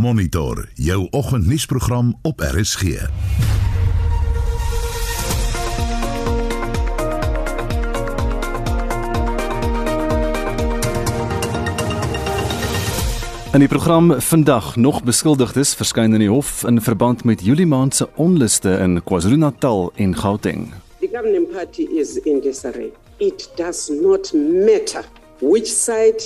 Monitor jou oggendnuusprogram op RSG. In die program vandag nog beskuldigdes verskyn in die hof in verband met Julie maand se onluste in KwaZulu-Natal en Gauteng. The governing party is in disarray. It does not matter which side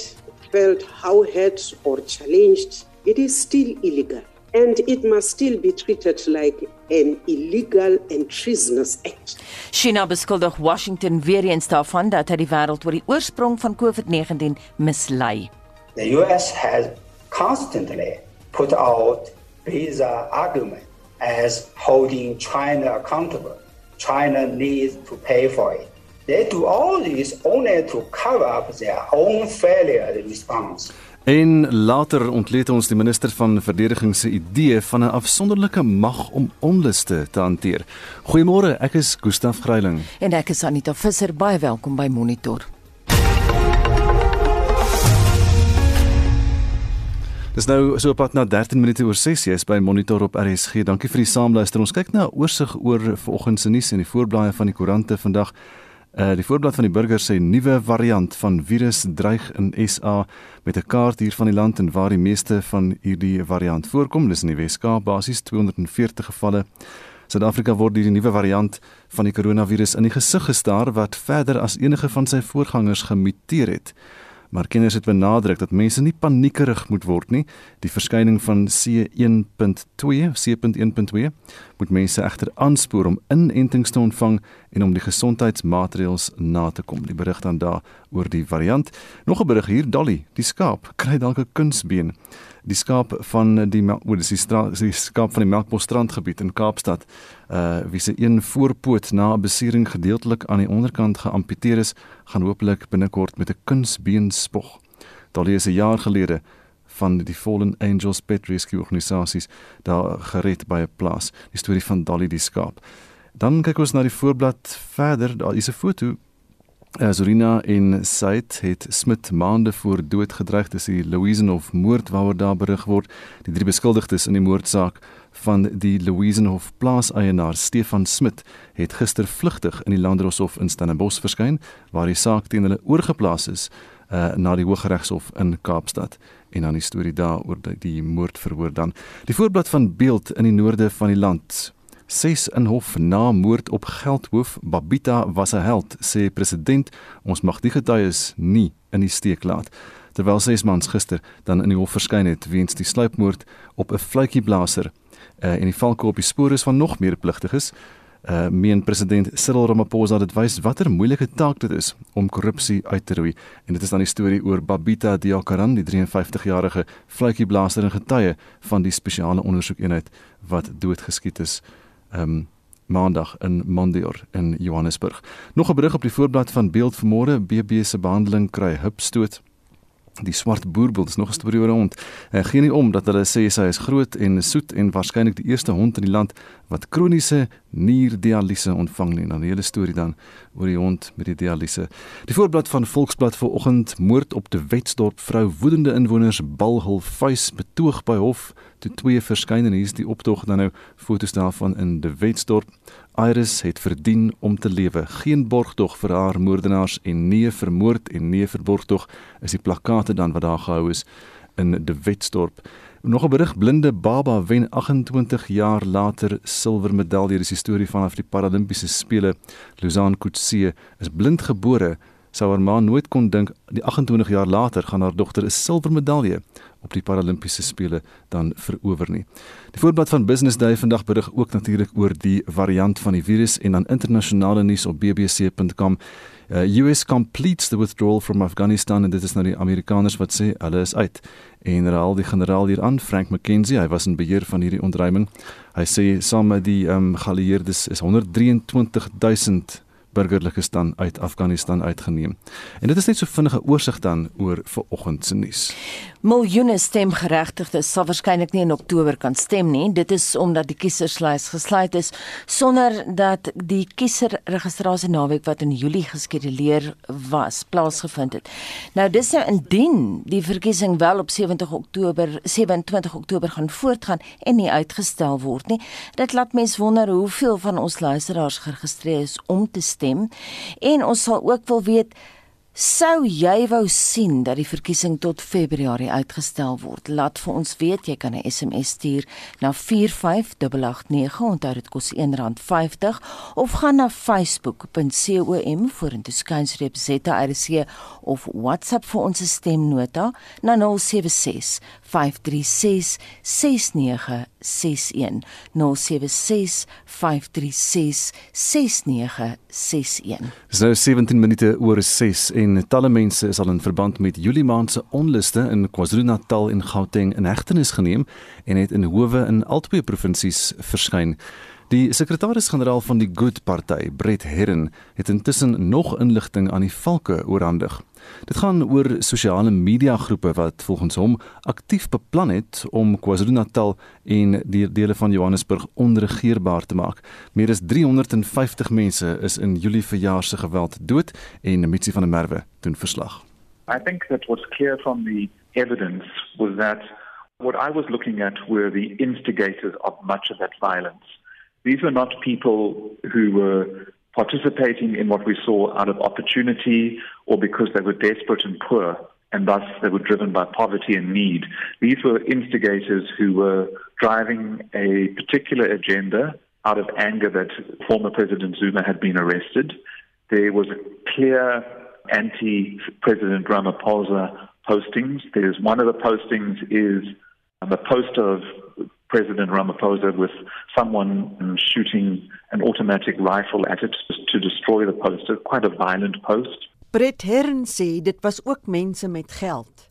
felt how hurt or challenged, it is still illegal. And it must still be treated like an illegal and treasonous act. China beskuldig Washington weer eens daarvan dat hy die wêreld oor die oorsprong van COVID-19 mislei. The US has constantly put out bizarre argument as holding China accountable. China needs to pay for it. They do all this only to cover up their own failure response. En later ontleed ons die minister van verdediging se idee van 'n afsonderlike mag om onluste te hanteer. Goeiemôre, ek is Gustaf Greiling. En ek is Anita Visser, baie welkom by Monitor. Dis nou so op pad na 13 minute oor 6 jy's by Monitor op RSG. Dankie vir die saamluister. Ons kyk na 'n oorsig oor vanoggend se nuus en die voorblaaie van die koerante vandag. Uh die voorblad van die burger sê nuwe variant van virus dreig in SA met 'n kaart hier van die land en waar die meeste van hierdie variant voorkom. Dis in die Weskaap basies 240 gevalle. Suid-Afrika word deur die nuwe variant van die koronavirus in die gesig gestaar wat verder as enige van sy voorgangers gemuteer het. Maar kenners het benadruk dat mense nie paniekerig moet word nie. Die verskyning van C1.2, C.1.2 moet mense egter aanspoor om inentings te ontvang en om die gesondheidsmaatreëls na te kom. Die berig dan daar oor die variant. Nog 'n berig hier, Dolly, die skaap kry dalk 'n kunsbeen. Die skaap van die hoe dis die, straat, die skaap van die Melkbosstrandgebied in Kaapstad, uh wie se een voorpoot na 'n besering gedeeltelik aan die onderkant geamputeer is, gaan hopelik binnekort met 'n kunsbeen spog. Dolly is 'n jaar gelede van die Fallen Angels Pet Rescue organisasies daar gered by 'n plaas. Die storie van Dolly die skaap. Dan kyk ons na die voorblad verder. Daar is 'n foto. Azurina en Said het Smit maande voor dood gedreig. Dis die Louisenhof moord waaroor daar berig word. Die drie beskuldigdes in die moordsaak van die Louisenhof plaaseienaar Stefan Smit het gister vlugtig in die Landdroshof in Stellenbosch verskyn waar die saak teen hulle oorgeplaas is uh, na die Hooggeregshof in Kaapstad en dan die storie daaroor die, die moordverhoor dan. Die voorblad van beeld in die noorde van die land. Ses in hof na moord op Geldhoof Babita was 'n held, sê president. Ons mag die getuies nie in die steek laat. Terwyl ses mans gister dan in die hof verskyn het weens die sluipmoord op 'n fluitjieblaser uh, en die valke op die spore is van nog meer pligtiges. Uh meen president Cyril Ramaphosa dit wys watter moeilike taak dit is om korrupsie uit te roei en dit is dan die storie oor Babita Diakaran die 53-jarige fluitjieblaser en getuie van die spesiale ondersoekeenheid wat doodgeskiet is um maandag in Mondior in Johannesburg. Nog 'n berig op die voorblad van Beeld vanmôre BB se behandeling kry hupstoot. Die swart boerbeeld is nog 'n storie oor 'n hond. Hy gee nie om dat hulle sê sy is groot en soet en waarskynlik die eerste hond in die land wat kroniese nierdialyse ontvang nie. Dan die hele storie dan oor die hond met die dialyse. Die voorblad van Volksblad vanoggend moord op die Wetsdorp vrou woedende inwoners bal hul vuis betoog by hof toe twee verskyn en hier is die optog dan nou foto's daarvan in die Wetsdorp. Iris het verdien om te lewe. Geen borgtog vir haar moordenaars en nee vermoord en nee vir borgtog is die plakate dan wat daar gehou is in die Wetsdorp. Nog 'n berig blinde baba wen 28 jaar later silwer medalje. Dis die storie vanaf die Paralimpiese spele. Luzan Kutse is blind gebore. Sou haar ma nooit kon dink die 28 jaar later gaan haar dogter 'n silwer medalje op die Paralimpiese spele dan verower nie. Die voorblad van Business Day vandag berig ook natuurlik oor die variant van die virus en dan internasionale nuus op bbc.com. Uh, US completes the withdrawal from Afghanistan en dit is nou die Amerikaners wat sê hulle is uit. En raal die generaal hier aan Frank McKenzie, hy was in beheer van hierdie ontruiming. Hy sê saam met die ehm um, geallieerdes is 123000 burgerlikes dan uit Afghanistan uitgeneem. En dit is net so vinnige oorsig dan oor vanoggend se nuus. Miljoene stemgeregtigdes sal waarskynlik nie in Oktober kan stem nie. Dit is omdat die kieserslys gesluit is sonder dat die kieserregistrasie naweek wat in Julie geskeduleer was plaasgevind het. Nou dis nou indien die verkiesing wel op 70 Oktober 27 Oktober gaan voortgaan en nie uitgestel word nie. Dit laat mens wonder hoeveel van ons luisteraars geregistreer is om te stem en ons sal ook wil weet Sou jy wou sien dat die verkiesing tot Februarie uitgestel word? Laat vir ons weet, jy kan 'n SMS stuur na 45889, onthou dit kos R1.50 of gaan na facebook.com vorentoe skynstreep ZRC of WhatsApp vir ons stemnota na 076 536 6961 076 536 6961 So 17 minute oor 6 en talle mense is al in verband met Julie maand se onluste in KwaZulu-Natal en Gauteng in hegtenis geneem en het in howe in albei provinsies verskyn. Die sekretaris-generaal van die Good Party, Brett Herren, het intussen nog inligting aan die valke oorhandig. Dit gaan oor sosiale media groepe wat volgens hom aktief beplan het om KwaZulu-Natal en die dele van Johannesburg onregeerbaar te maak. Meer as 350 mense is in Julie verjaar se geweld dood en Mitsi van der Merwe doen verslag. I think that what's clear from the evidence was that what I was looking at were the instigators of much of that violence. These were not people who were participating in what we saw out of opportunity or because they were desperate and poor and thus they were driven by poverty and need. These were instigators who were driving a particular agenda out of anger that former President Zuma had been arrested. There was clear anti-President Ramaphosa postings. There's one of the postings is a post of President Ramaphosa with someone um, shooting an automatic rifle at it to destroy the poster, quite a violent post. Brett Herren sê dit was ook mense met geld.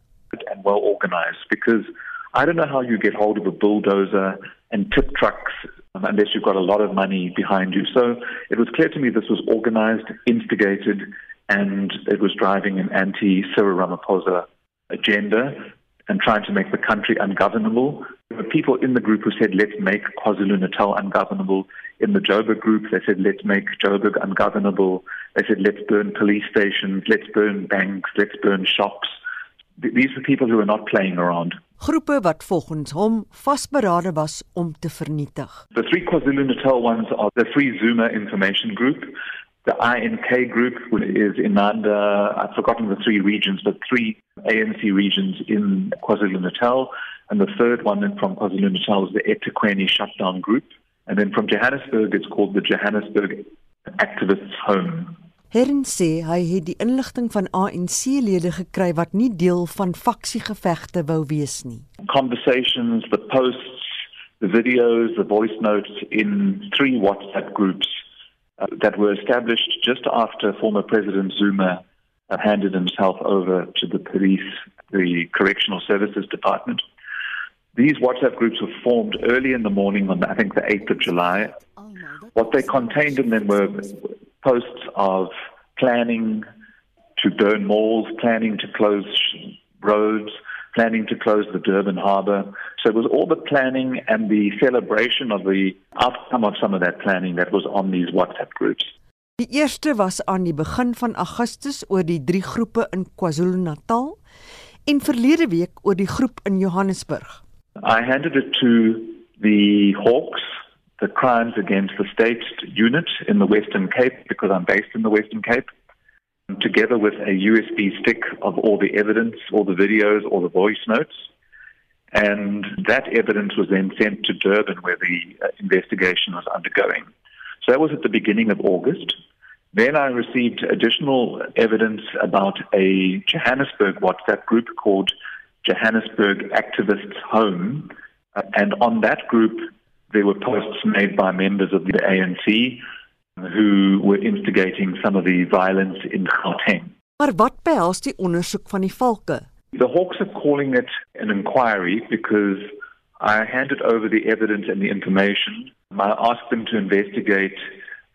And well organized because I don't know how you get hold of a bulldozer and tip trucks um, unless you've got a lot of money behind you. So it was clear to me this was organized, instigated, and it was driving an anti Cyril Ramaphosa agenda and trying to make the country ungovernable. There were people in the group who said, let's make KwaZulu Natal ungovernable. In the Joburg group, they said, let's make Joburg ungovernable. They said, let's burn police stations, let's burn banks, let's burn shops. These were people who were not playing around. Groepe wat volgens hom vasberade was om te vernietig. The three KwaZulu Natal ones are the Free Zuma Information Group, The INK group is in under, I've forgotten the three regions, but three ANC regions in KwaZulu Natal. And the third one from KwaZulu Natal is the eThekwini Shutdown Group. And then from Johannesburg, it's called the Johannesburg Activists Home. Herren sê hy het die inligting van ANC-lede gekry wat nie deel van faksiegevegte wou wees nie. Conversations, the posts, the videos, the voice notes in three WhatsApp groups uh, that were established just after former President Zuma uh, handed himself over to the police, the Correctional Services Department. These WhatsApp groups were formed early in the morning on, I think, the 8th of July. What they contained in them were posts of planning to burn malls, planning to close roads, planning to close the Durban harbour. So it was all the planning and the celebration of the outcome of some of that planning that was on these WhatsApp groups. Die eerste was aan die begin van Augustus oor die drie groepe in KwaZulu-Natal en verlede week oor die groep in Johannesburg. I handed it to the Hawks, the crimes against the state unit in the Western Cape because I'm based in the Western Cape. Together with a USB stick of all the evidence, all the videos, all the voice notes. And that evidence was then sent to Durban, where the uh, investigation was undergoing. So that was at the beginning of August. Then I received additional evidence about a Johannesburg WhatsApp group called Johannesburg Activists Home. Uh, and on that group, there were posts made by members of the ANC who were instigating some of the violence in Gauteng. Maar wat behels die ondersoek van die valke? The Hawks are calling it an inquiry because I handed over the evidence and the information. I asked them to investigate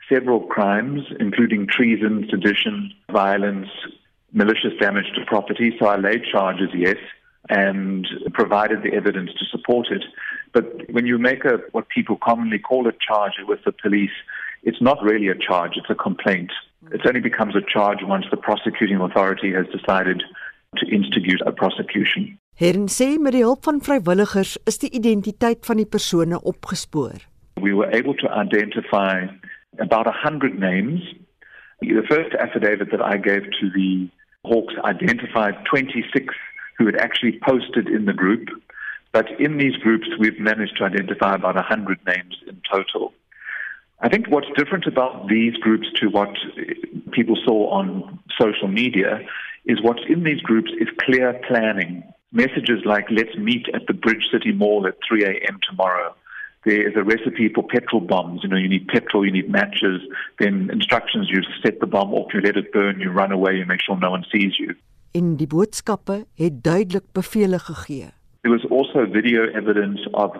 several crimes, including treason, sedition, violence, malicious damage to property. So I laid charges, yes, and provided the evidence to support it. But when you make a what people commonly call a charge with the police, it's not really a charge, it's a complaint. It only becomes a charge once the prosecuting authority has decided to instigate a prosecution. Heren sê met die hulp van vrywilligers is die identiteit van die persone opgespoor. We were able to identify about 100 names. The first affidavit that I gave to the Hawks identified 26 who had actually posted in the group. But in these groups, we've managed to identify about 100 names in total. I think what's different about these groups to what people saw on social media is what's in these groups is clear planning. Messages like, let's meet at the Bridge City Mall at 3 a.m. tomorrow. There is a recipe for petrol bombs. You know, you need petrol, you need matches. Then instructions, you set the bomb off, you let it burn, you run away, you make sure no one sees you. En die boodskappe het duidelik bevele gegee. There was also video evidence of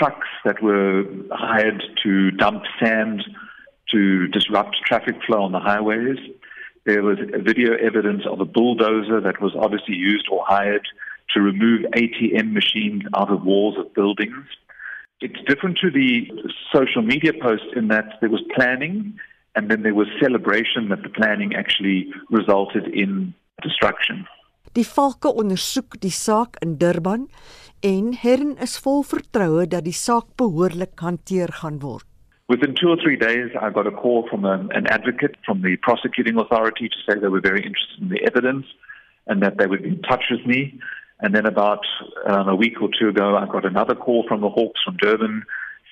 trucks that were hired to dump sand to disrupt traffic flow on the highways. There was video evidence of a bulldozer that was obviously used or hired to remove ATM machines out of walls of buildings. It's different to the social media posts in that there was planning and then there was celebration that the planning actually resulted in destruction. Die valke ondersoek die saak in Durban en Hern is vol vertroue dat die saak behoorlik hanteer gaan word. Within two or three days, I got a call from a, an advocate from the prosecuting authority to say they were very interested in the evidence and that they would be in touch with me. And then about um, a week or two ago, I got another call from the Hawks from Durban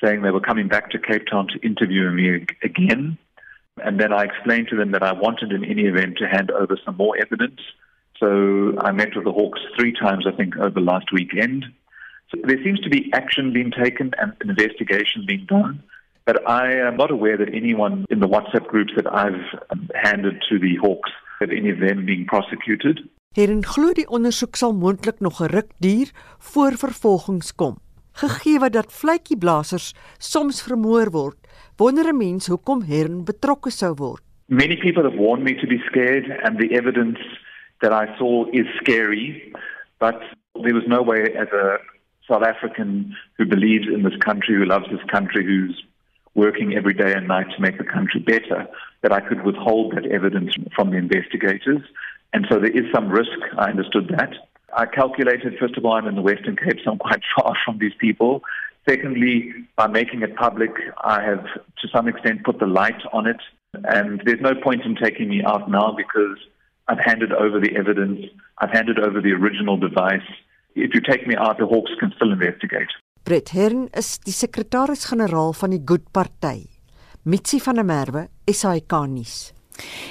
saying they were coming back to Cape Town to interview me again. And then I explained to them that I wanted in any event to hand over some more evidence. So I met with the Hawks three times, I think, over last weekend. So there seems to be action being taken and an investigation being done. But I am not aware that anyone in the WhatsApp groups that I've um, handed to the Hawks have any of them being prosecuted. Hierin glo die ondersoek sal moontlik nog 'n ruk duur voor vervolgings kom. Gegee dat vletjieblassers soms vermoor word, wonder 'n mens hoekom Hern betrokke sou word. Many people have warned me to be scared and the evidence that I saw is scary, but there was no way as a South African who believes in this country, who loves this country, who's working every day and night to make the country better, that I could withhold that evidence from the investigators. And so there is some risk. I understood that. I calculated, first of all, I'm in the Western Cape, so I'm quite far from these people. Secondly, by making it public, I have to some extent put the light on it. And there's no point in taking me out now because I've handed over the evidence, I've handed over the original device. If you take me out, the Hawks can still investigate. Brett Hern is die sekretaris-generaal van die Good Party. Mitsi van der Merwe, SAK nuus.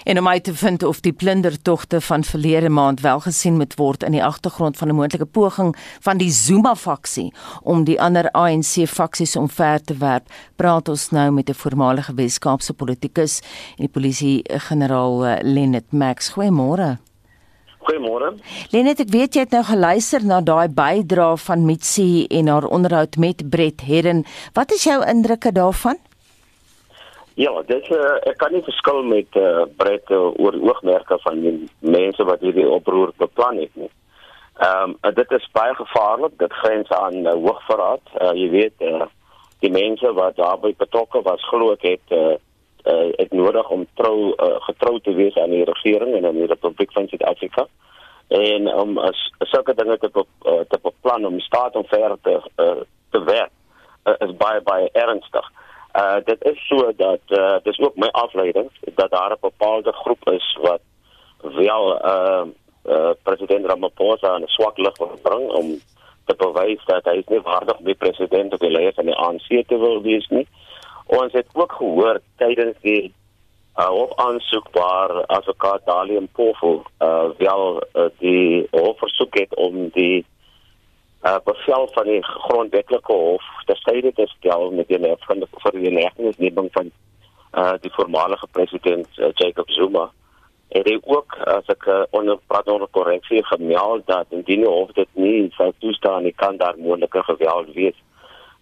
En om uit te vind of die plundertogte van verlede maand wel gesien moet word in die agtergrond van 'n moontlike poging van die Zuma-faksie om die ander ANC-faksies omver te werp, praat ons nou met 'n voormalige Wes-Kaapse politikus en die polisie-generaal eh, Lenet Max. Goeiemôre. Goeiemôre. Lenet, ek weet jy het nou geluister na daai bydrae van Mitsi en haar onderhoud met Brett Herren. Wat is jou indrukke daarvan? Ja, dit uh, ek kan nie verskil met uh, Brett uh, oor oogmerke van die mense wat hierdie oproer beplan het nie. Ehm um, dit is baie gevaarlik. Dit grens aan uh, hoogverraad. Uh, jy weet uh, die mense wat daarbey betrokke was glo ek het uh, uh, het nodig om trou uh, getrou te wees aan die regering en aan die Republiek van Suid-Afrika en om as sulke dinge te uh, te beplan om staat om ver te uh, te werk uh, is baie baie ernstig. Uh dit is so dat uh dis ook my afleiding dat daar 'n bepaalde groep is wat wel uh uh president Ramaphosa 'n swak lig wil bring om te bewys dat hy nie waardig die president of die leier van die ANC te wil wees nie. Uh Ons het ook gehoor tydens die uh, op aansoek waar advokaat Dalium Pofu uh, wel uh, die hof versoek het om die uh, bevel van die grondwetlike hof te syde te stel met die van die negatiefneming van uh, die voormalige president uh, Jacob Zuma. En hy ook as ek uh, onder praat onder korreksie gemeld dat indien die hof dit nie sou toestaan nie kan daar moontlike geweld wees.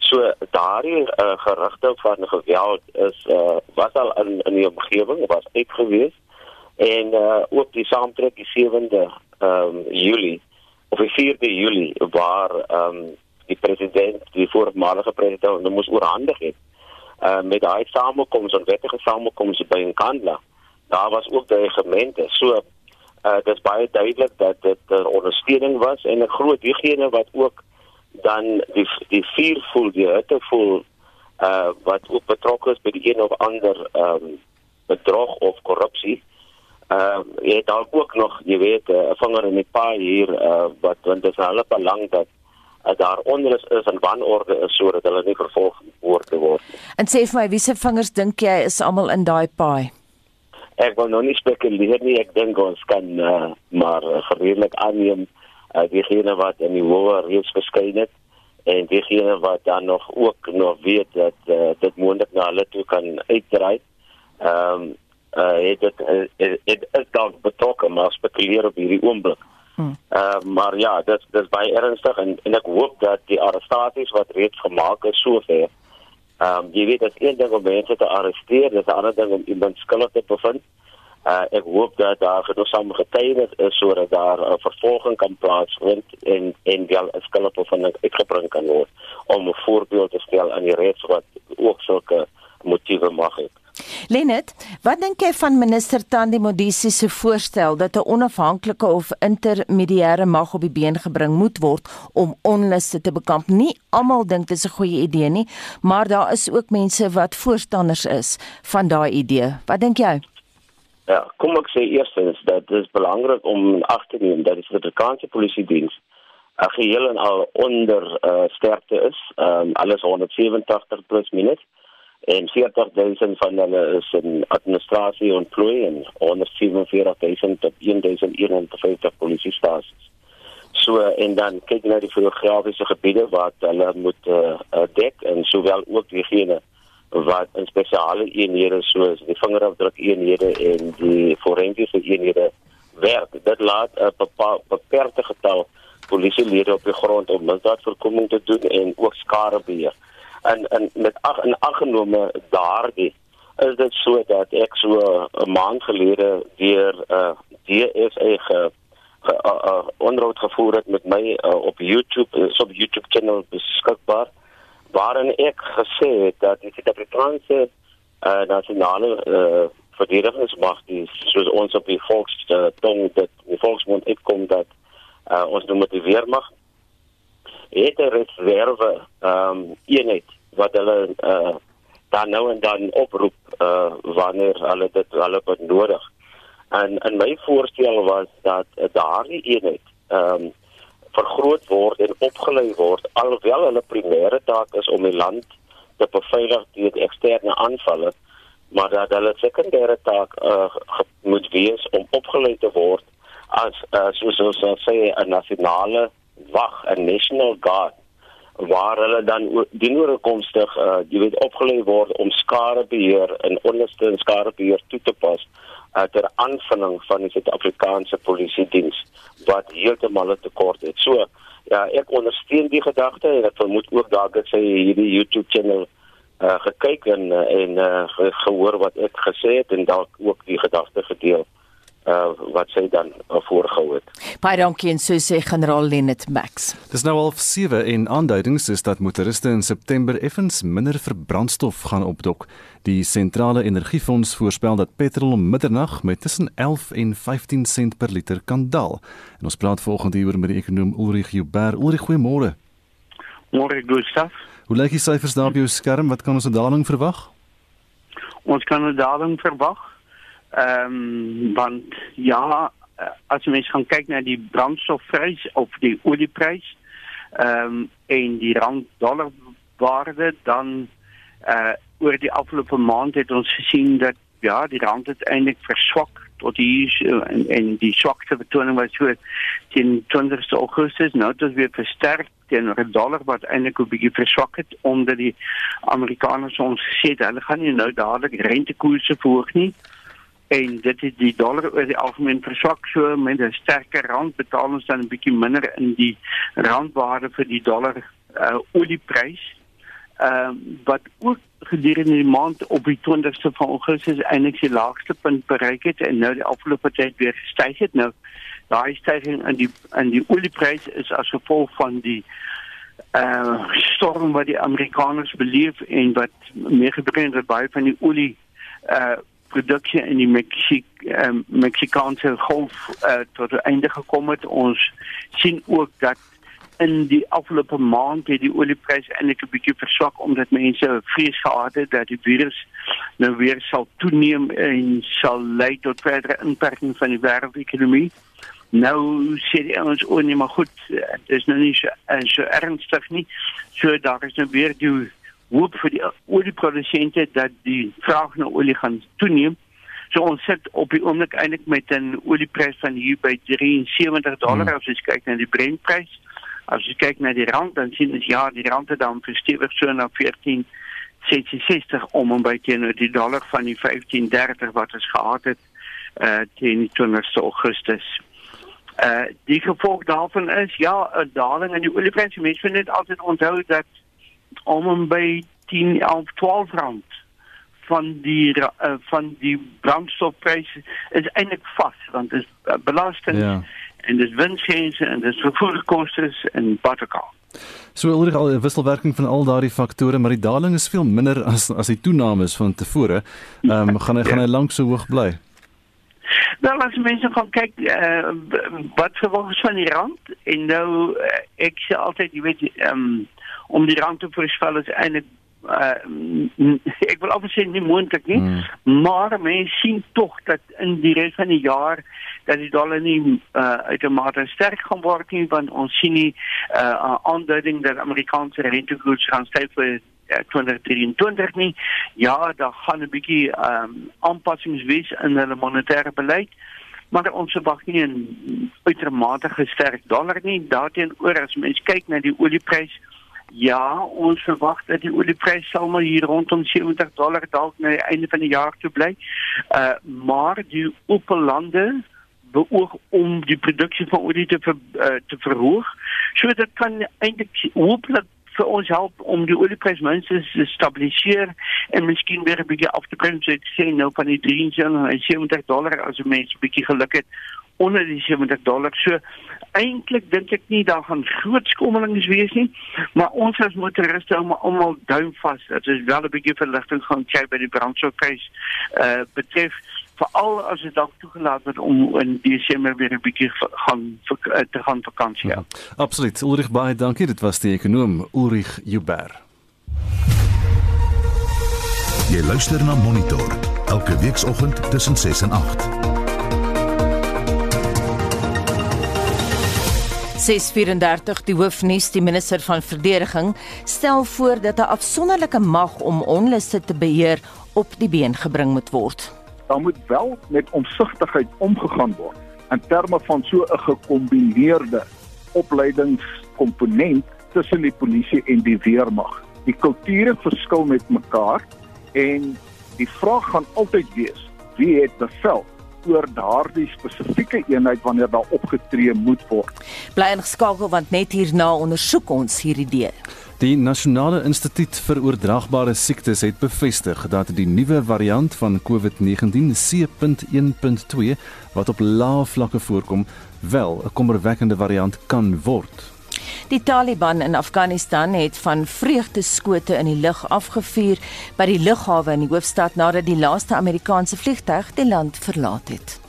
So daardie uh, gerugte van geweld is uh, was al in in die omgewing was uitgewees en uh, ook die saamtrek die 7de um, Julie of die 4de Julie waar um, die president die voormalige president moes oorhandig het uh, met daai samekoms en wettige samekoms by Nkandla daar was ook dreigemente so uh, dit is baie duidelik dat dit 'n uh, ondersteuning was en 'n groot diegene wat ook dan die die vuur voel die hitte voel uh wat ook betrokke is by die een of ander ehm um, bedrog of korrupsie. Ehm uh, jy het ook nog jy weet 'n uh, vinger in die paai hier uh wat want dit is hulle belang dat uh, daar onder is, en wanorde is sodat hulle nie vervolg word te word. En sê vir my wie se vingers dink jy is almal in daai paai? Ek wil nou nie spekuleer nie, ek dink ons kan uh, maar uh, gereedelik aanneem uh, diegene wat in die hoë reeds verskyn het en diegene wat dan nog ook nog weet dat uh, dit moontlik na hulle toe kan uitdry. Ehm um, uh, het dit uh, het is dalk betrokke maar spekuleer op hierdie oomblik. Hmm. Uh, maar ja, dit dis baie ernstig en en ek hoop dat die arrestasies wat reeds gemaak is sover ehm um, jy weet as een ding om mense te arresteer, dis 'n ander ding om iemand skuldig te bevind. Uh, ek hoop dat daar genoegsame getuienis is sodat daar 'n uh, vervolging kan plaasvind en en wel 'n skuldbevinding uitgebring kan word om 'n voorbeeld te stel aan die reeds wat ook sulke motiewe mag hê. Lenet, wat dink jy van minister Tandi Modisi se voorstel dat 'n onafhanklike of intermediêre mag op die been gebring moet word om onluste te bekamp? Nie almal dink dit is 'n goeie idee nie, maar daar is ook mense wat voorstanders is van daai idee. Wat dink jy? Ja, kom ek sê eerstens dat dit is belangrik om ag te neem dat die Suid-Afrikaanse Polisie Diens 'n geheel en al onder uh, sterkte is. Ehm um, alles 187 plus minus en 40000 van hulle is in administrasie ontplooi en 147000 tot 1151 polisiestasies. So en dan kyk jy na die geografiese gebiede wat hulle moet uh, dek en sowel ook diegene wat in spesiale eenhede soos die vingerafdruk eenhede en die forensiese eenhede werk. Dit laat 'n beperkte getal polisielede op die grond om misdaadvoorkoming te doen en ook skadebeheer. En en met ag en aggenome daardie is dit so dat ek so 'n maand gelede 'n uh, DSA ge ge uh, uh, onderhoud gevoer het met my uh, op YouTube, so op YouTube kanaal beskikbaar waarin ek gesê het dat die Suid-Afrikaanse uh, nasionale uh, verdedigingsmag die soos ons op die volks uh, tong dit die volksmond uitkom dat uh, ons noem dit die weermag het 'n reserve ehm um, eenheid wat hulle uh, dan nou en dan oproep uh, wanneer hulle dit hulle benodig en en my voorstel was dat uh, daardie eenheid ehm um, vergroot word en opgelei word alhoewel hulle primêre taak is om die land te beveilig teen eksterne aanvalle maar dat hulle sekondêre taak uh, moet wees om opgelei te word as uh, soos ons sê 'n nasionale wag 'n national guard waar hulle dan dienoorkomstig uh, jy weet opgelei word om skadebeheer en onderste en skadebeheer toe te pas uh, ter aanvulling van die Suid-Afrikaanse Polisie Diens wat heeltemal te kort het. So ja, ek ondersteun die gedagte en ek vermoed ook dalk dat sy hierdie YouTube channel uh, gekyk en en uh, gehoor wat ek gesê het en dalk ook die gedagte gedeel uh, wat sy dan uh, voorgehou het. Baie dankie en so sê generaal Lenet Max. Dis nou al 7 en aanduidings is dat motoriste in September effens minder vir brandstof gaan opdok. Die sentrale energiefonds voorspel dat petrol om middernag met tussen 11 en 15 sent per liter kan daal. En ons praat volgende uur met die ekonom Ulrich Huber. Ulrich, goeiemôre. Môre, Gustav. Hoe lyk die syfers daar op jou skerm? Wat kan ons 'n daling verwag? Ons kan 'n daling verwag Ehm um, want ja, as jy mens gaan kyk na die brandstofprys of die olieprys ehm um, en die rand dollar waarde dan uh oor die afgelope maand het ons gesien dat ja, die rand het eintlik verswak tot hier en, en die swakste betoning was so teen 20 Augustus nou dit weer versterk teen die dollar wat eintlik 'n bietjie verswak het omdat die Amerikaners ons gesê het hulle gaan nie nou dadelik rentekoerse verhoog nie en dit is die dollar oor die algemeen verswak so met 'n sterker rand betaal ons dan 'n bietjie minder in die randwaarde vir die dollar uh olieprys ehm uh, wat ook gedurende die maand op die 20ste van Augustus eintlik die laagste punt bereik het en nou die afgelope tyd weer gestyg het. Nou daai stygings in die in die oliepryse is as gevolg van die uh storm wat die Amerikaners beleef en wat meer gebeur het baie van die olie uh produksie in die Mexiek uh, Meksikaanse golf uh, tot einde gekom het. Ons sien ook dat in die afgelope maand het die oliepryse eintlik 'n bietjie verswak omdat mense vrees gehad het dat die virus nou weer sal toeneem en sal lei tot verdere inperking van die wêreldekonomie. Nou sê die ouens o nee maar goed, dit is nou nie so, eh, so ernstig nie. So daar is nou weer die hoop vir die olieprodusente dat die vraag na olie gaan toeneem. So ons sit op die oomblik eintlik met 'n olieprys van hier by 73 dollar hmm. as jy kyk na die Brentprys. As jy kyk na die rand dan sien ons ja, die rand het dan verstewig so na 14 66 om en by teenoor die dollar van die 1530 wat ons gehad het uh teen 20 Augustus. Uh die gevolg daarvan is ja, 'n daling in die oliepryse. Mense moet net altyd onthou dat om en by 10 of 12 rand van die uh, van die brandstofpryse is eintlik vas want dit is uh, belasting ja. en dis winsgrense en dis vervoerkoste en buttercal. So alreeds al 'n wisselwerking van al daardie faktore, maar die daling is veel minder as as die toename is van tevore. Ehm um, gaan hy gaan hy lank so hoog bly? Nou as mense gaan kyk uh, wat verwag is van die rand en nou uh, ek sê altyd jy weet um, om die rand te voorspel is eintlik uh, ek wil afsê nie moontlik nie mm. maar mense sien tog dat in die res van die jaar dat die dollar nie uh, uitermate sterk gaan word nie want ons sien nie 'n uh, aanduiding dat Amerikaanse rentekoers gaan styg vir 2023 nie. Ja, daar gaan 'n bietjie ehm um, aanpassings wees in hulle monetêre beleid. Maar ons verwag nie 'n uitermate sterk dollar nie. Daarteenoor as mens kyk na die oliepryse Ja, ons verwag dat die oliepryse sal maar hier rondom 70 dollar dalk na die einde van die jaar toe bly. Uh maar die opelande beoog om die produksie van olie te ver, uh, te verhoog. So dit kan eintlik hopelik vir ons help om die olieprys minstens te stabiliseer en miskien weer 'n bietjie af te bring so ek sê nou van die 73 dollar as 'n mens 'n bietjie geluk het onder die 70 dollar. So eintlik dink ek nie daar gaan groot skommelings wees nie, maar ons as motoriste om almal duim vas dat ons wel 'n bietjie verligting gaan kry by die brandstofprys uh betref veral as dit dalk toegelaat word om in Desember weer 'n bietjie gaan eh, te gaan vakansie hou. Ja, absoluut. Ulrich baie dankie. Dit was die ekonom Ulrich Juber. Jy luister na Monitor elke weekoggend tussen 6 en 8. 634 die hoofnuus die minister van verdediging stel voor dat 'n afsonderlike mag om onluste te beheer op die been gebring moet word daar moet wel met omsigtigheid omgegaan word in terme van so 'n gekombineerde opleidingskomponent tussen die polisie en die weermag. Die kulture verskil met mekaar en die vraag gaan altyd wees wie het bevel oor daardie spesifieke eenheid wanneer daar opgetree moet word. Bly ingeskakel want net hierna ondersoek ons hierdie idee. Die Nasionale Instituut vir Oordraagbare Siektes het bevestig dat die nuwe variant van COVID-19 C.1.2 wat op lae vlakke voorkom, wel 'n kommerwekkende variant kan word. Die Taliban in Afghanistan het van vreugdeskote in die lug afgevuur by die lughawe in die hoofstad nadat die laaste Amerikaanse vliegtuig die land verlaat het.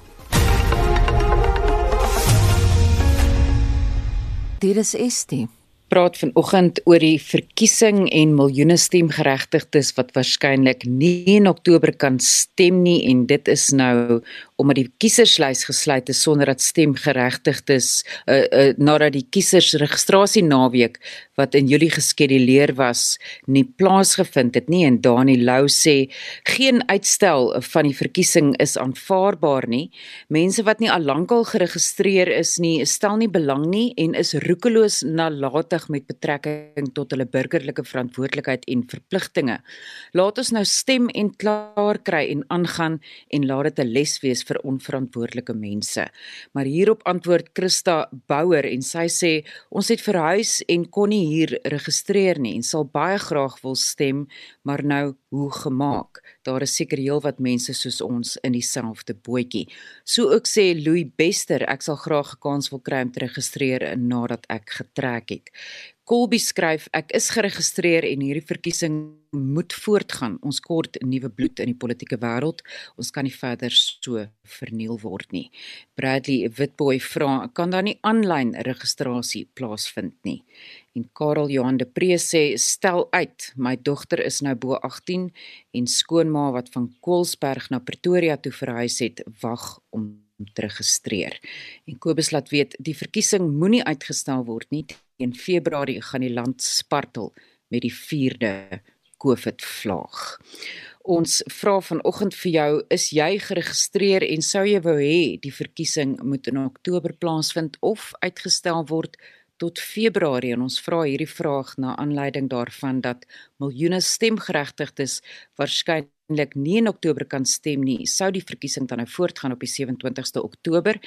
Dit is Estie praat vanoggend oor die verkiesing en miljoene stemgeregtigdes wat waarskynlik nie in Oktober kan stem nie en dit is nou omdat die kieserslys gesluit is sonder dat stemgeregtigdes uh, uh, nadat die kiesersregistrasie naweek wat in Julie geskeduleer was nie plaasgevind het nie en Dani Lou sê geen uitstel van die verkiesing is aanvaarbaar nie. Mense wat nie al lankal geregistreer is nie, stel nie belang nie en is roekeloos nalatig met betrekking tot hulle burgerlike verantwoordelikheid en verpligtinge. Laat ons nou stem en klaar kry en aangaan en laat dit 'n les wees vir onverantwoordelike mense. Maar hierop antwoord Christa Bouwer en sy sê ons het verhuis en kon nie hier registreer nie en sal baie graag wil stem, maar nou hoe gemaak? Daar is seker heelwat mense soos ons in dieselfde bootjie. So ook sê Louis Bester, ek sal graag 'n kans wil kry om te registreer nadat ek getrek het. Colby skryf ek is geregistreer en hierdie verkiesing moet voortgaan. Ons kort nuwe bloed in die politieke wêreld. Ons kan nie verder so verniel word nie. Bradley Witboy vra kan daar nie aanlyn registrasie plaasvind nie. En Karel Johan de Pre sê stel uit, my dogter is nou bo 18 en skoonma wat van Koelsberg na Pretoria toe verhuis het, wag om te registreer. En Kobus laat weet die verkiesing moenie uitgestel word nie in Februarie gaan die land spartel met die 4de COVID vlaag. Ons vra vanoggend vir jou, is jy geregistreer en sou jy wou hê die verkiesing moet in Oktober plaasvind of uitgestel word tot Februarie en ons vra hierdie vraag na aanleiding daarvan dat miljoene stemgeregtigdes waarskynlik nie in Oktober kan stem nie, sou die verkiesing dan nou voortgaan op die 27ste Oktober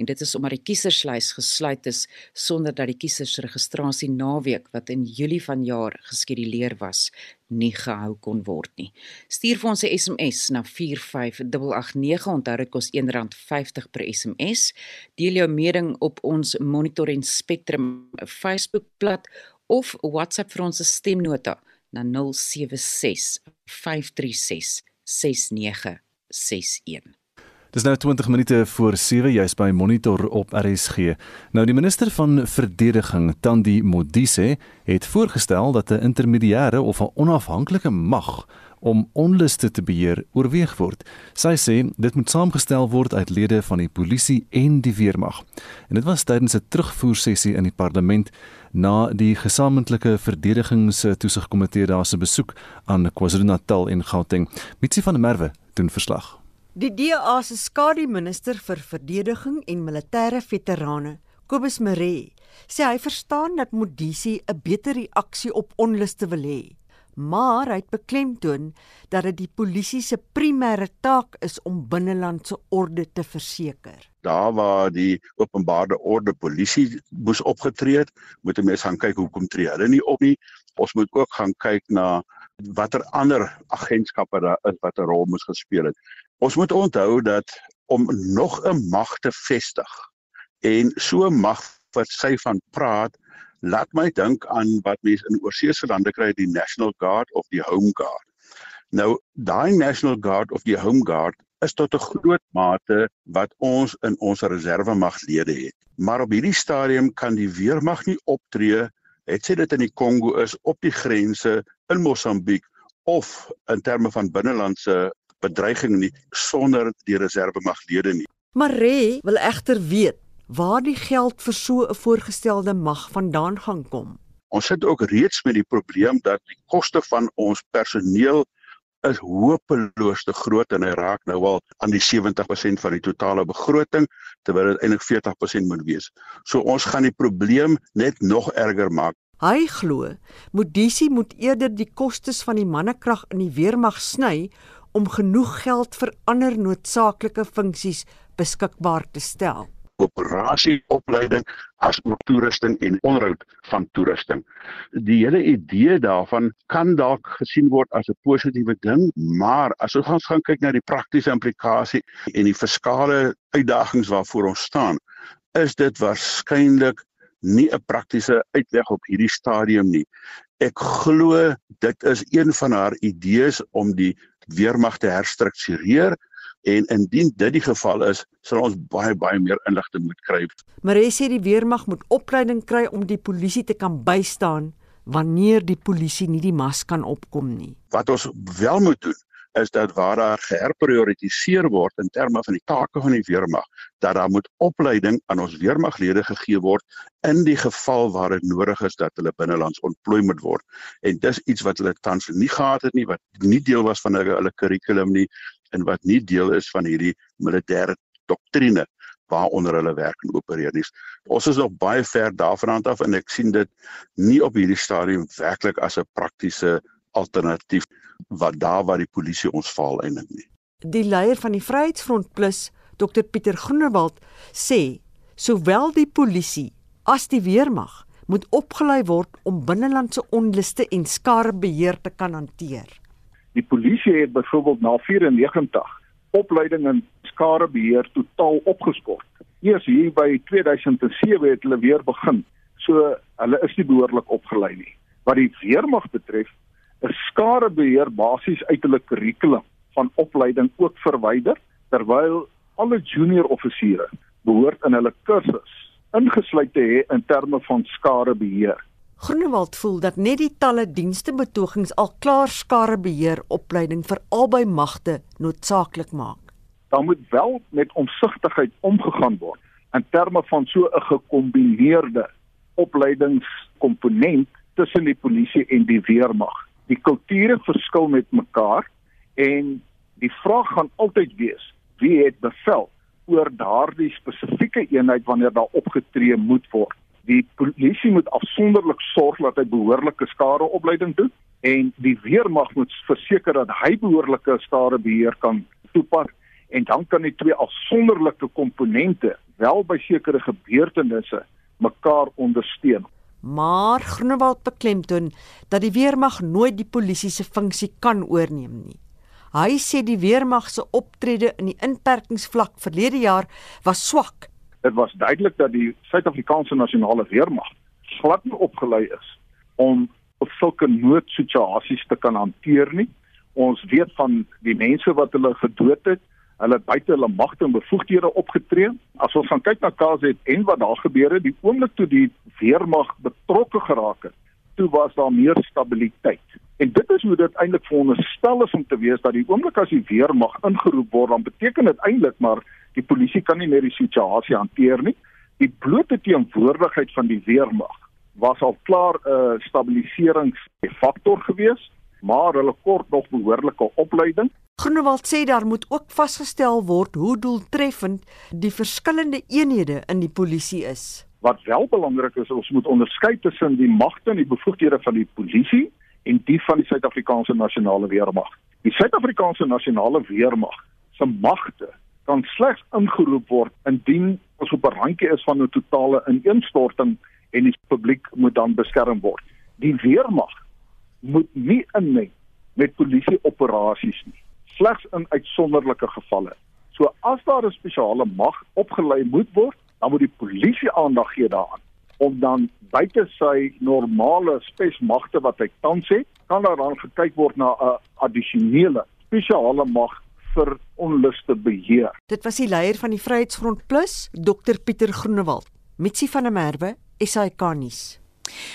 en dit is omdat die kieserslys gesluit is sonder dat die kiesersregistrasie naweek wat in Julie vanjaar geskeduleer was nie gehou kon word nie. Stuur vir ons 'n SMS na 45889 onthou dit kos R1.50 per SMS. Deel jou mening op ons Monitor en Spectrum Facebookblad of WhatsApp vir ons stemnota na 076 536 6961. Dis nou 20 minute voor 7 jy's by Monitor op RSG. Nou die minister van verdediging, Tandi Modise, het voorgestel dat 'n intermediêre of 'n onafhanklike mag om onluste te beheer oorweeg word. Sy sê dit moet saamgestel word uit lede van die polisie en die weermag. En dit was tydens 'n terugvoersessie in die parlement na die gesamentlike verdedigingstoesigkomitee daar se besoek aan KwaZulu-Natal en Gauteng. Mitsi van der Merwe doen verslag. Die DA se skademinister vir verdediging en militêre veterane, Kobus Maree, sê hy verstaan dat Modisi 'n beter reaksie op onluste wil hê, maar hy het beklemtoon dat dit die polisie se primêre taak is om binnelandse orde te verseker. Daar waar die openbare orde polisie moes opgetree het, moet 'n mens gaan kyk hoekom tree hulle nie op nie. Ons moet ook gaan kyk na watter ander agentskappe daar is wat 'n rol moes gespeel het. Ons moet onthou dat om nog 'n mag te vestig en so mag wat sy van praat, laat my dink aan wat mense in oorseese lande kry, die National Guard of die Home Guard. Nou, daai National Guard of die Home Guard is tot 'n groot mate wat ons in ons reservemaglede het. Maar op hierdie stadium kan die weermag nie optree, het sê dit in die Kongo is op die grense in Mosambiek of in terme van binnelandse bedreiging nie sonder die reservemaglede nie. Maree wil egter weet waar die geld vir so 'n voorgestelde mag vandaan gaan kom. Ons sit ook reeds met die probleem dat die koste van ons personeel is hopeloos te groot en hy raak nou al aan die 70% van die totale begroting terwyl dit eintlik 40% moet wees. So ons gaan die probleem net nog erger maak. Hy glo Modisi moet eerder die kostes van die mannekrag in die weermag sny om genoeg geld vir ander noodsaaklike funksies beskikbaar te stel. Operasie opleiding as ook toerusting en onderhoud van toerusting. Die hele idee daarvan kan dalk gesien word as 'n positiewe ding, maar as ons gaan kyk na die praktiese implikasie en die fiskale uitdagings waarvoor ons staan, is dit waarskynlik nie 'n praktiese uitweg op hierdie stadium nie. Ek glo dit is een van haar idees om die weermag te herstruktureer en indien dit die geval is, sal ons baie baie meer inligting moet kry. Maar hy sê die weermag moet opleiding kry om die polisie te kan bystaan wanneer die polisie nie die mas kan opkom nie. Wat ons wel moet doen is dat waar daar geherprioritiseer word in terme van die take van die weermag, dat daar moet opleiding aan ons weermaglede gegee word in die geval waar dit nodig is dat hulle binnelands ontplooi moet word. En dis iets wat hulle tans nie gehad het nie, wat nie deel was van hulle hulle kurrikulum nie en wat nie deel is van hierdie militêre doktrine waaronder hulle werk en opereer nie. Ons is nog baie ver daarvan af en ek sien dit nie op hierdie stadium werklik as 'n praktiese alternatief wat daar waar die polisie ons faal eintlik nie. Die leier van die Vryheidsfront Plus, Dr Pieter Groenewald, sê sowel die polisie as die weermag moet opgelei word om binnelandse onluste en skarebeheer te kan hanteer. Die polisie het byvoorbeeld na 94 opleiding in skarebeheer totaal opgeskort. Eers hier by 2007 het hulle weer begin. So hulle is nie behoorlik opgelei nie. Wat die weermag betref, is skarebeheer basies uit hulle kurrikulum van opleiding ook verwyder terwyl alle junior offisiere behoort in hulle kursus ingesluit te hê in terme van skarebeheer. Groenewald voel dat net die talle dienste betogings al klaar skarebeheer opleiding vir albei magte noodsaaklik maak. Daar moet wel met omsigtigheid omgegaan word in terme van so 'n gekombineerde opleidingskomponent tussen die polisie en die weermag. Die kulture verskil met mekaar en die vraag gaan altyd wees wie het bevel oor daardie spesifieke eenheid wanneer daar opgetree moet word. Die polisie moet afsonderlik sorg dat hy behoorlike skadeopleiding doen en die weermag moet verseker dat hy behoorlike skadebeheer kan toepas en dan kan die twee afsonderlike komponente wel by sekere gebeurtenisse mekaar ondersteun. Maar Groenewald beklemtoon dat die weermag nooit die polisie se funksie kan oorneem nie. Hy sê die weermag se optrede in die inperkingsvlak verlede jaar was swak. Dit was duidelik dat die Suid-Afrikaanse nasionale weermag glad nie opgelei is om sulke noodsituasies te kan hanteer nie. Ons weet van die mense wat hulle gedood het, hulle buite hulle magte en bevoegdhede opgetree. As ons gaan kyk na KZN wat daar gebeur het, die oomblik toe die weermag betrokke geraak het, toe was daar meer stabiliteit. En dit is hoe dit eintlik veronderstel is om te wees dat die oomblik as die weermag ingeroep word, dan beteken dit eintlik maar die polisie kan nie meer die situasie hanteer nie. Die blote teenwoordigheid van die weermag was al klaar 'n uh, stabiliseringsfaktor gewees, maar hulle kort nog behoorlike opleiding. Groenewald sê daar moet ook vasgestel word hoe doeltreffend die verskillende eenhede in die polisie is. Wat wel belangrik is, ons moet onderskei tussen die magte en die bevoegdhede van die polisie en die van die Suid-Afrikaanse nasionale weermag. Die Suid-Afrikaanse nasionale weermag se magte kan slegs ingeroep word indien ons op 'n randjie is van 'n totale ineenstorting en die publiek moet dan beskerm word. Die weermag moet nie inmeng met polisie operasies nie, slegs in uitsonderlike gevalle. So as daar 'n spesiale mag opgelei moet word, dan moet die polisie aandag gee daaraan om dan buite sy normale spesmagte wat hy tans het, kan daar dan gekyk word na 'n addisionele spesiale mag vir onluste beheer. Dit was die leier van die Vryheidsfront Plus, Dr Pieter Groenewald. Mitsi van der Merwe, SAK nuus.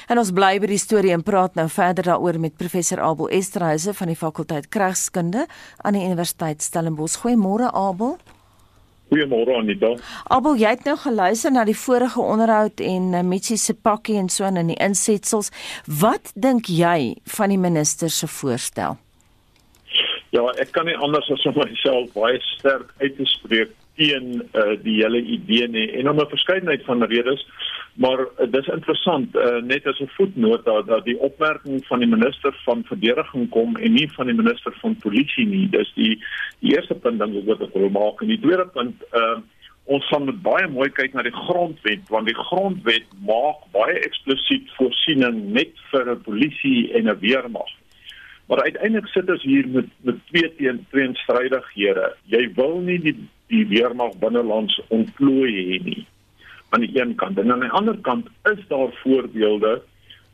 En ons bly by die storie en praat nou verder daaroor met professor Abel Esterhuise van die fakulteit Kragskunde aan die Universiteit Stellenbosch. Goeiemôre Abel. Goeiemôre Anita. Abel, jy het nou geluister na die vorige onderhoud en uh, Mitsi se pakkie en so in die insetsels. Wat dink jy van die minister se voorstel? Ja, ek kan nie anders as om myself baie sterk uit te spreek teen uh, die hele idee nie en om 'n verskeidenheid van redes maar uh, dis interessant uh, net as 'n voetnoot dat, dat die opmerking van die minister van verdediging kom en nie van die minister van polisie nie. Dis die, die eerste punt dan wat ek wil maak. En die tweede punt uh, ons gaan met baie mooi kyk na die grondwet want die grondwet maak baie eksplisiet voorsiening net vir 'n polisie en 'n weermag. Maar uiteindelik sit ons hier met met twee teen teenstrydighede. Jy wil nie die die weermag binnelands ontplooi hê nie aan die een kant en aan die ander kant is daar voorbeelde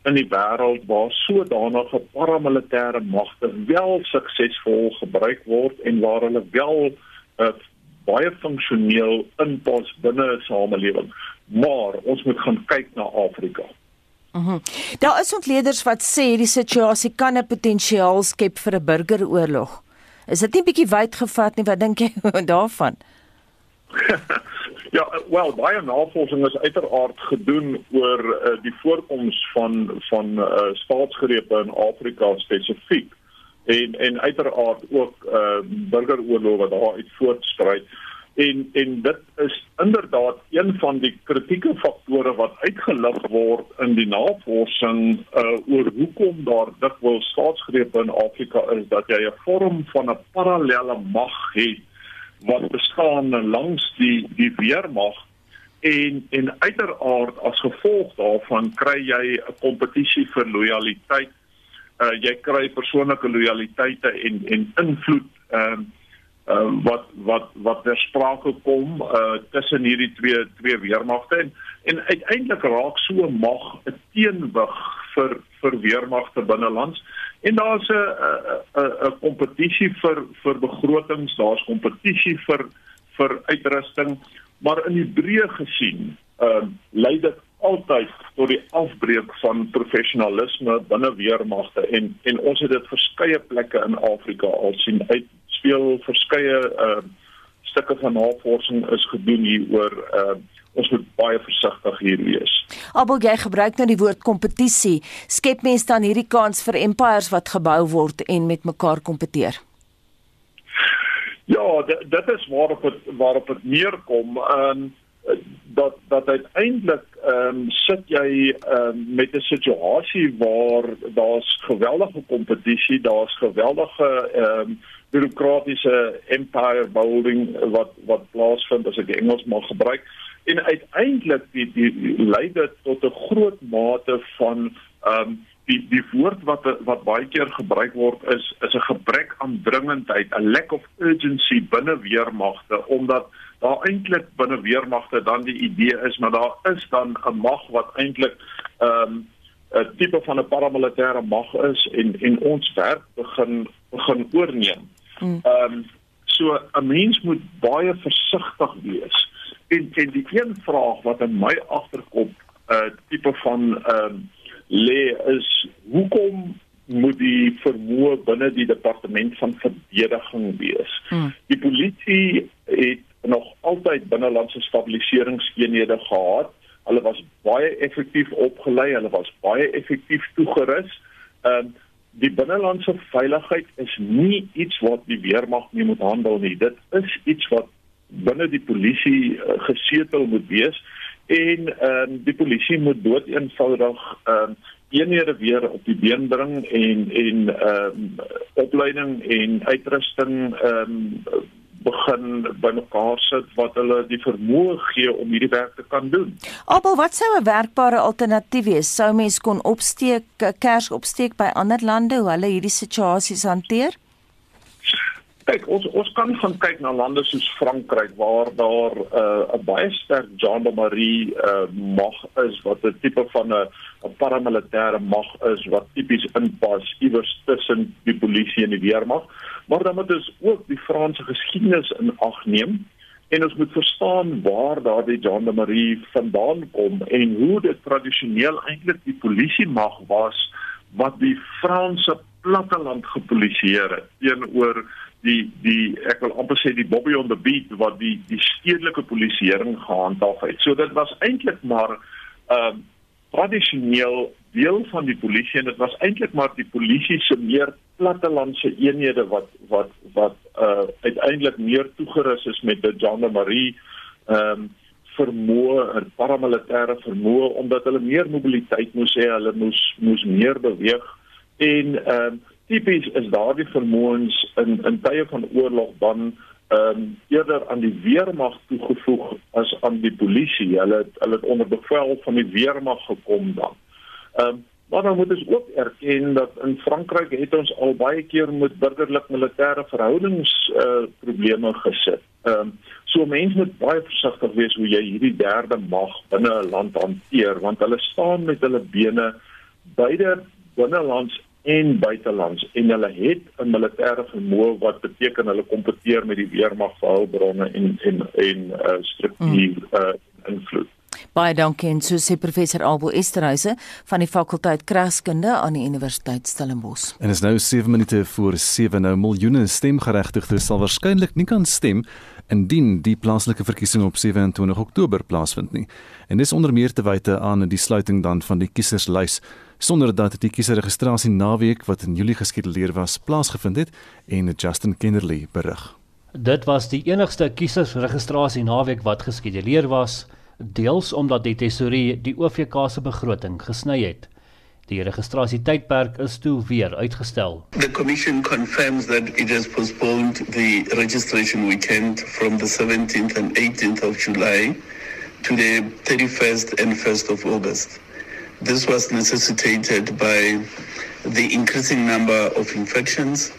in die wêreld waar sodanige paramilitêre magte wel suksesvol gebruik word en waar hulle wel uh, baie funksioneel inpas binne 'n samelewing maar ons moet gaan kyk na Afrika Mhm. Mm daar is ontleeders wat sê die situasie kan 'n potensiaal skep vir 'n burgeroorlog. Is dit nie bietjie wyd gevat nie? Wat dink jy daarvan? ja, wel, baie navorsing is uiteraard gedoen oor uh, die voorkoms van van uh, staatsgrepe in Afrika spesifiek en en uiteraard ook uh, burgeroorloë wat daar uit voortspruit. En en dit is inderdaad een van die kritieke faktore wat uitgelig word in die navorsing uh oor hoekom daar dikwels staatsgrepe in Afrika is dat jy 'n vorm van 'n parallelle mag het wat bestaan langs die die weermag en en uiteraard as gevolg daarvan kry jy 'n kompetisie vir lojaliteit. Uh jy kry persoonlike lojaliteite en en invloed ehm uh, uh, wat wat wat ter sprake kom uh, tussen hierdie twee twee weermagte en, en uiteindelik raak so mag 'n teenwig vir vir weermagte binnelands en daar's 'n 'n kompetisie vir vir begrotings daar's kompetisie vir vir uitrusting maar in die breë gesien uh, lei dit altyd tot die afbreek van professionalisme binne weermagte en en ons het dit verskeie plekke in Afrika al sien uit speel verskeie uh stukke van navorsing is gedoen hieroor uh ons moet baie versigtig hier wees. Abel jy gebruik nou die woord kompetisie. Skep mense dan hierdie kans vir empires wat gebou word en met mekaar kompeteer? Ja, dit is waarop het, waarop dit neerkom. Ehm um, dat dat uiteindelik ehm um, sit jy ehm um, met 'n situasie waar daar's geweldige kompetisie, daar's geweldige ehm um, bureaukratiese empire building wat wat plaasvind as ek die Engels mag gebruik en uiteindelik die die lei dit tot 'n groot mate van ehm um, die die woord wat wat baie keer gebruik word is is 'n gebrek aan dringendheid, 'n lack of urgency binne weermagte omdat daar eintlik binne weermagte dan die idee is maar daar is dan 'n mag wat eintlik ehm um, 'n tipe van 'n paramilitêre mag is en en ons werk begin begin oorneem. Hmm. Ehm um, so 'n mens moet baie versigtig wees. En en die een vraag wat in my agterkop 'n uh, tipe van ehm um, lê is hoekom moet die vermoë binne die departement van verdediging wees. Hmm. Die polisie het nog altyd binnelandse stabiliseringseenhede gehad. Hulle was baie effektief opgelei, hulle was baie effektief toegerus. Ehm um, die binnelandse veiligheid is nie iets wat die weermag mee moet handel nie. Dit is iets wat binne die polisie uh, gesetel moet wees en ehm um, die polisie moet dood eenvoudig ehm um, eenhede weer op die been bring en en ehm um, opleiding en uitrusting ehm um, begin bymekaar sit wat hulle die vermoë gee om hierdie werk te kan doen. Abel, wat sou 'n werkbare alternatief wees? Sou mens kon opsteek kers opsteek by ander lande hoe hulle hierdie situasies hanteer? Kyk, ons ons kan gaan kyk na lande soos Frankryk waar daar uh, 'n uh, baie sterk gendarmerie uh, mag is wat 'n tipe van 'n 'n paramilitêre mag is wat tipies inpas iewers tussen die polisie en die weermag. Maar dan moet ons ook die Franse geskiedenis in ag neem en ons moet verstaan waar daardie gendarmerie vandaan kom en hoe dit tradisioneel eintlik die polisie mag was wat die Franse platteland gepolisieer het teenoor die die ek wil amper sê die Bobby on the beat wat die die stedelike polisieering gehandhaaf het. So dit was eintlik maar ehm uh, tradisioneel deel van die polisie en dit was eintlik maar die polisie se meer plattelandse eenhede wat wat wat uh uiteindelik meer toegerus is met die gendarmerie ehm um, vermoë en paramilitêre vermoë omdat hulle meer mobiliteit moes hê, hulle moes moes meer beweeg en ehm um, tipies is daardie vermoëns in in tye van oorlog dan ehm um, eerder aan die weermag toegevoeg as aan die polisie. Hulle het, hulle het onder bevel van die weermag gekom dan. Ehm um, maar dan moet ons ook erken dat in Frankryk het ons al baie keer met burgerlik militêre verhoudings eh uh, probleme gesit. Ehm um, so mense moet baie versigtig wees hoe jy hierdie derde mag binne 'n land hanteer want hulle staan met hulle bene beide binnelands en buitelands en hulle het 'n militêre vermoë wat beteken hulle kompeteer met die weermag vir hulpbronne en en en uh, struktuur uh, invloed. Baie dankie en so sê professor Albo Esterhuise van die fakulteit Kragskunde aan die Universiteit Stellenbosch. En is nou 7 minute voor 7 nou miljoene stemgeregtigdes sal waarskynlik nie kan stem indien die plaaslike verkiesing op 27 Oktober plaasvind nie. En dis onder meer te wyte aan die sluiting dan van die kieserslys sonder dat die kieserregistrasie naweek wat in Julie geskeduleer was plaasgevind het en Justin Kennerly berig. Dit was die enigste kiesersregistrasie naweek wat geskeduleer was, deels omdat die tesourier die OVK se begroting gesny het. Die registrasietydperk is toe weer uitgestel. The commission confirms that it has postponed the registration weekend from the 17th and 18th of July to the 31st and 1st of August. This was necessitated by the increasing number of infections,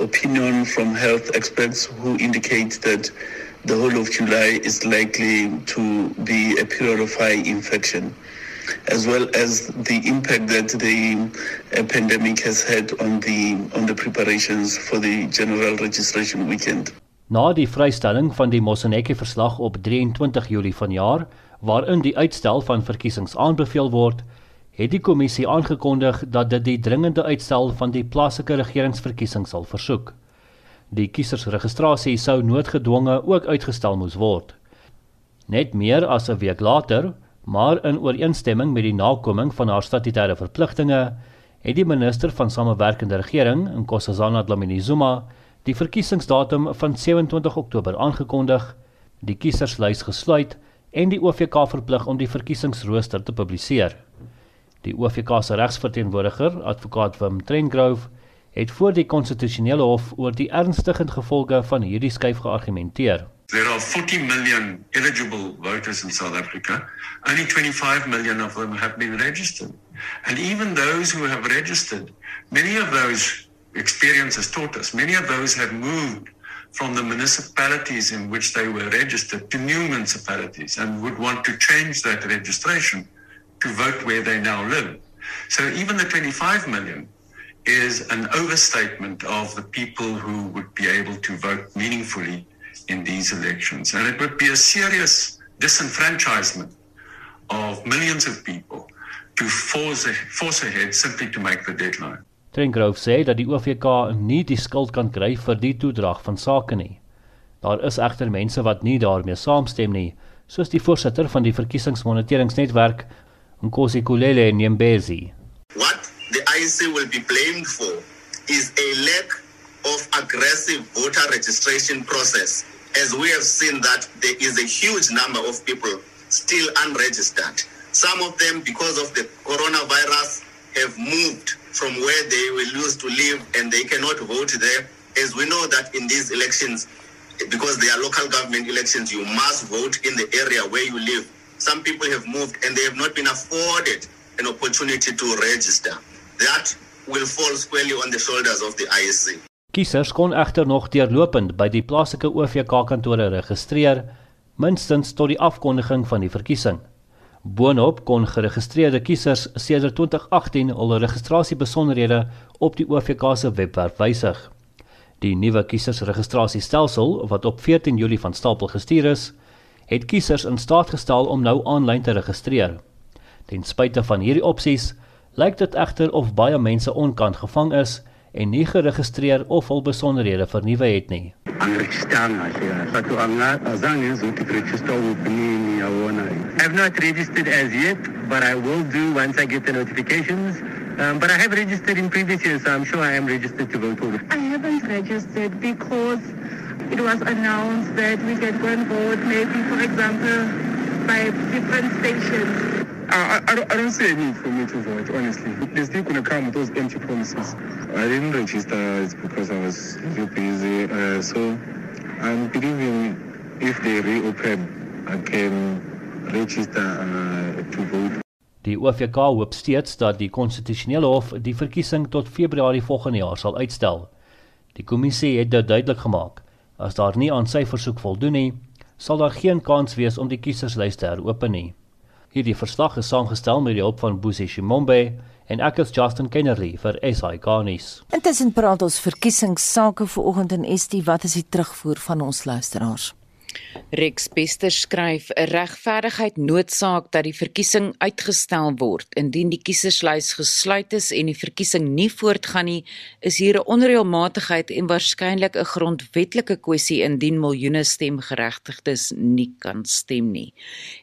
opinion from health experts who indicate that the whole of July is likely to be a period of high infection, as well as the impact that the uh, pandemic has had on the on the preparations for the general registration weekend. Na die vrystelling van die Moseneke verslag op 23 Julie vanjaar, waarin die uitstel van verkiesings aanbeveel word, het die kommissie aangekondig dat dit die dringende uitstel van die plaaslike regeringsverkiesing sal versoek. Die kiesersregistrasie sou noodgedwonge ook uitgestel moes word. Net meer as 'n week later, maar in ooreenstemming met die nakoming van haar statutêre verpligtinge, het die minister van samewerkende regering, Nkosazana Dlamini-Zuma, die verkiesingsdatum van 27 Oktober aangekondig, die kieserslys gesluit en die OVK verplig om die verkiesingsrooster te publiseer. Die OFK se regsverteenwoordiger, advokaat Wim Trengrove, het voor die konstitusionele hof oor die ernstige gevolge van hierdie skuif geargumenteer. There are 40 million eligible voters in South Africa. Only 25 million of them have been registered. And even those who have registered, many of those experiences taught us, many of those have moved from the municipalities in which they were registered to new municipalities and would want to change that registration to vote where they now live. So even the 25 million is an overstatement of the people who would be able to vote meaningfully in these elections. And it would be a serious disenfranchisement of millions of people to force, force ahead simply to make the deadline. Trengrove sê dat die OVK nie die skuld kan kry vir die toedrag van sake nie. Daar is egter mense wat nie daarmee saamstem nie, soos die voorsitter van die verkiesingsmoniteringsnetwerk, Nkosi Kulele Nyembezi. What the IEC will be blamed for is a lack of aggressive voter registration process as we have seen that there is a huge number of people still unregistered. Some of them because of the coronavirus have moved from where they will used to live and they cannot vote there. As we know that in these elections, because they are local government elections, you must vote in the area where you live. Some people have moved and they have not been afforded an opportunity to register. That will fall squarely on the shoulders of the ISC. Kiesers kon egter nog deurlopend by die plaaslike OVK kantore registreer minstens tot die afkondiging van die verkiesing. Boonop kon geregistreerde kiesers sedert 2018 hul registrasiebesonderhede op die OVK se webwerf wysig. Die nuwe kiesersregistrasiestelsel wat op 14 Julie van stapel gestuur is, het kiesers in staat gestel om nou aanlyn te registreer. Ten spyte van hierdie opsies, lyk dit egter of baie mense onkant gevang is en nie geregistreer of hul besonderhede vernuwe het nie. I've not registered as yet, but I will do once I get the notifications. Um, but I have registered in previous years, so I'm sure I am registered to vote. I haven't registered because it was announced that we can go and vote maybe, for example, by different stations. I, I, don't, I don't see a need for me to vote, honestly. They're still going to come with those empty promises. I didn't register it's because I was too busy. Uh, so I'm believing if they reopen, I can register uh, to vote. Die OFK hoop steeds dat die konstitusionele hof die verkiesing tot Februarie volgende jaar sal uitstel. Die kommissie het dit duidelik gemaak. As daar nie aan sy versoek voldoen nie, sal daar geen kans wees om die kieserslys te heropen nie. Hierdie verslag is saamgestel met die hulp van Boesie Shimombe en ek is Justin Kennerly vir SI Garnis. Intussen praat ons verkiesingsake vir oggend en ST, wat is die terugvoer van ons luisteraars? Rex Bester skryf regverdigheid noodsaak dat die verkiesing uitgestel word. Indien die kieserslys gesluit is en die verkiesing nie voortgaan nie, is hier 'n onreëlmatigheid en waarskynlik 'n grondwetlike kwessie indien miljoene stemgeregtigdes nie kan stem nie.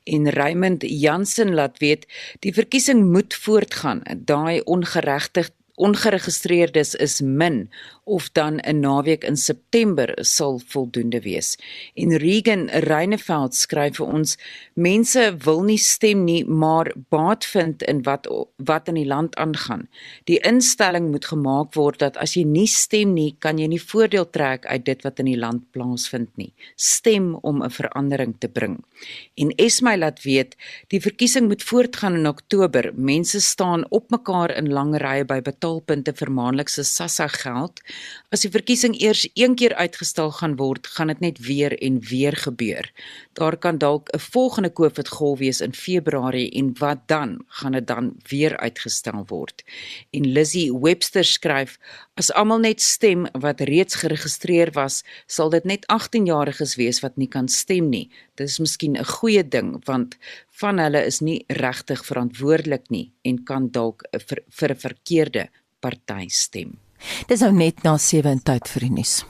En Raymond Jansen laat weet, die verkiesing moet voortgaan. Daai ongeregtigheid ongeregistreerdes is min of dan 'n naweek in September sal voldoende wees. En Regan Reineveld skryf vir ons: Mense wil nie stem nie, maar baat vind in wat wat in die land aangaan. Die instelling moet gemaak word dat as jy nie stem nie, kan jy nie voordeel trek uit dit wat in die land plaasvind nie. Stem om 'n verandering te bring. En Esmy laat weet, die verkiesing moet voortgaan in Oktober. Mense staan op mekaar in lang rye by betaalpunte vir maandelikse SASSA geld. As die verkiesing eers een keer uitgestel gaan word, gaan dit net weer en weer gebeur. Daar kan dalk 'n volgende COVID golf wees in Februarie en wat dan? Gaan dit dan weer uitgestel word? En Lizzie Webster skryf: As almal net stem wat reeds geregistreer was, sal dit net 18-jariges wees wat nie kan stem nie. Dit is miskien 'n goeie ding want van hulle is nie regtig verantwoordelik nie en kan dalk vir 'n verkeerde party stem. Dis nou net na 7 tyd vir die nuus.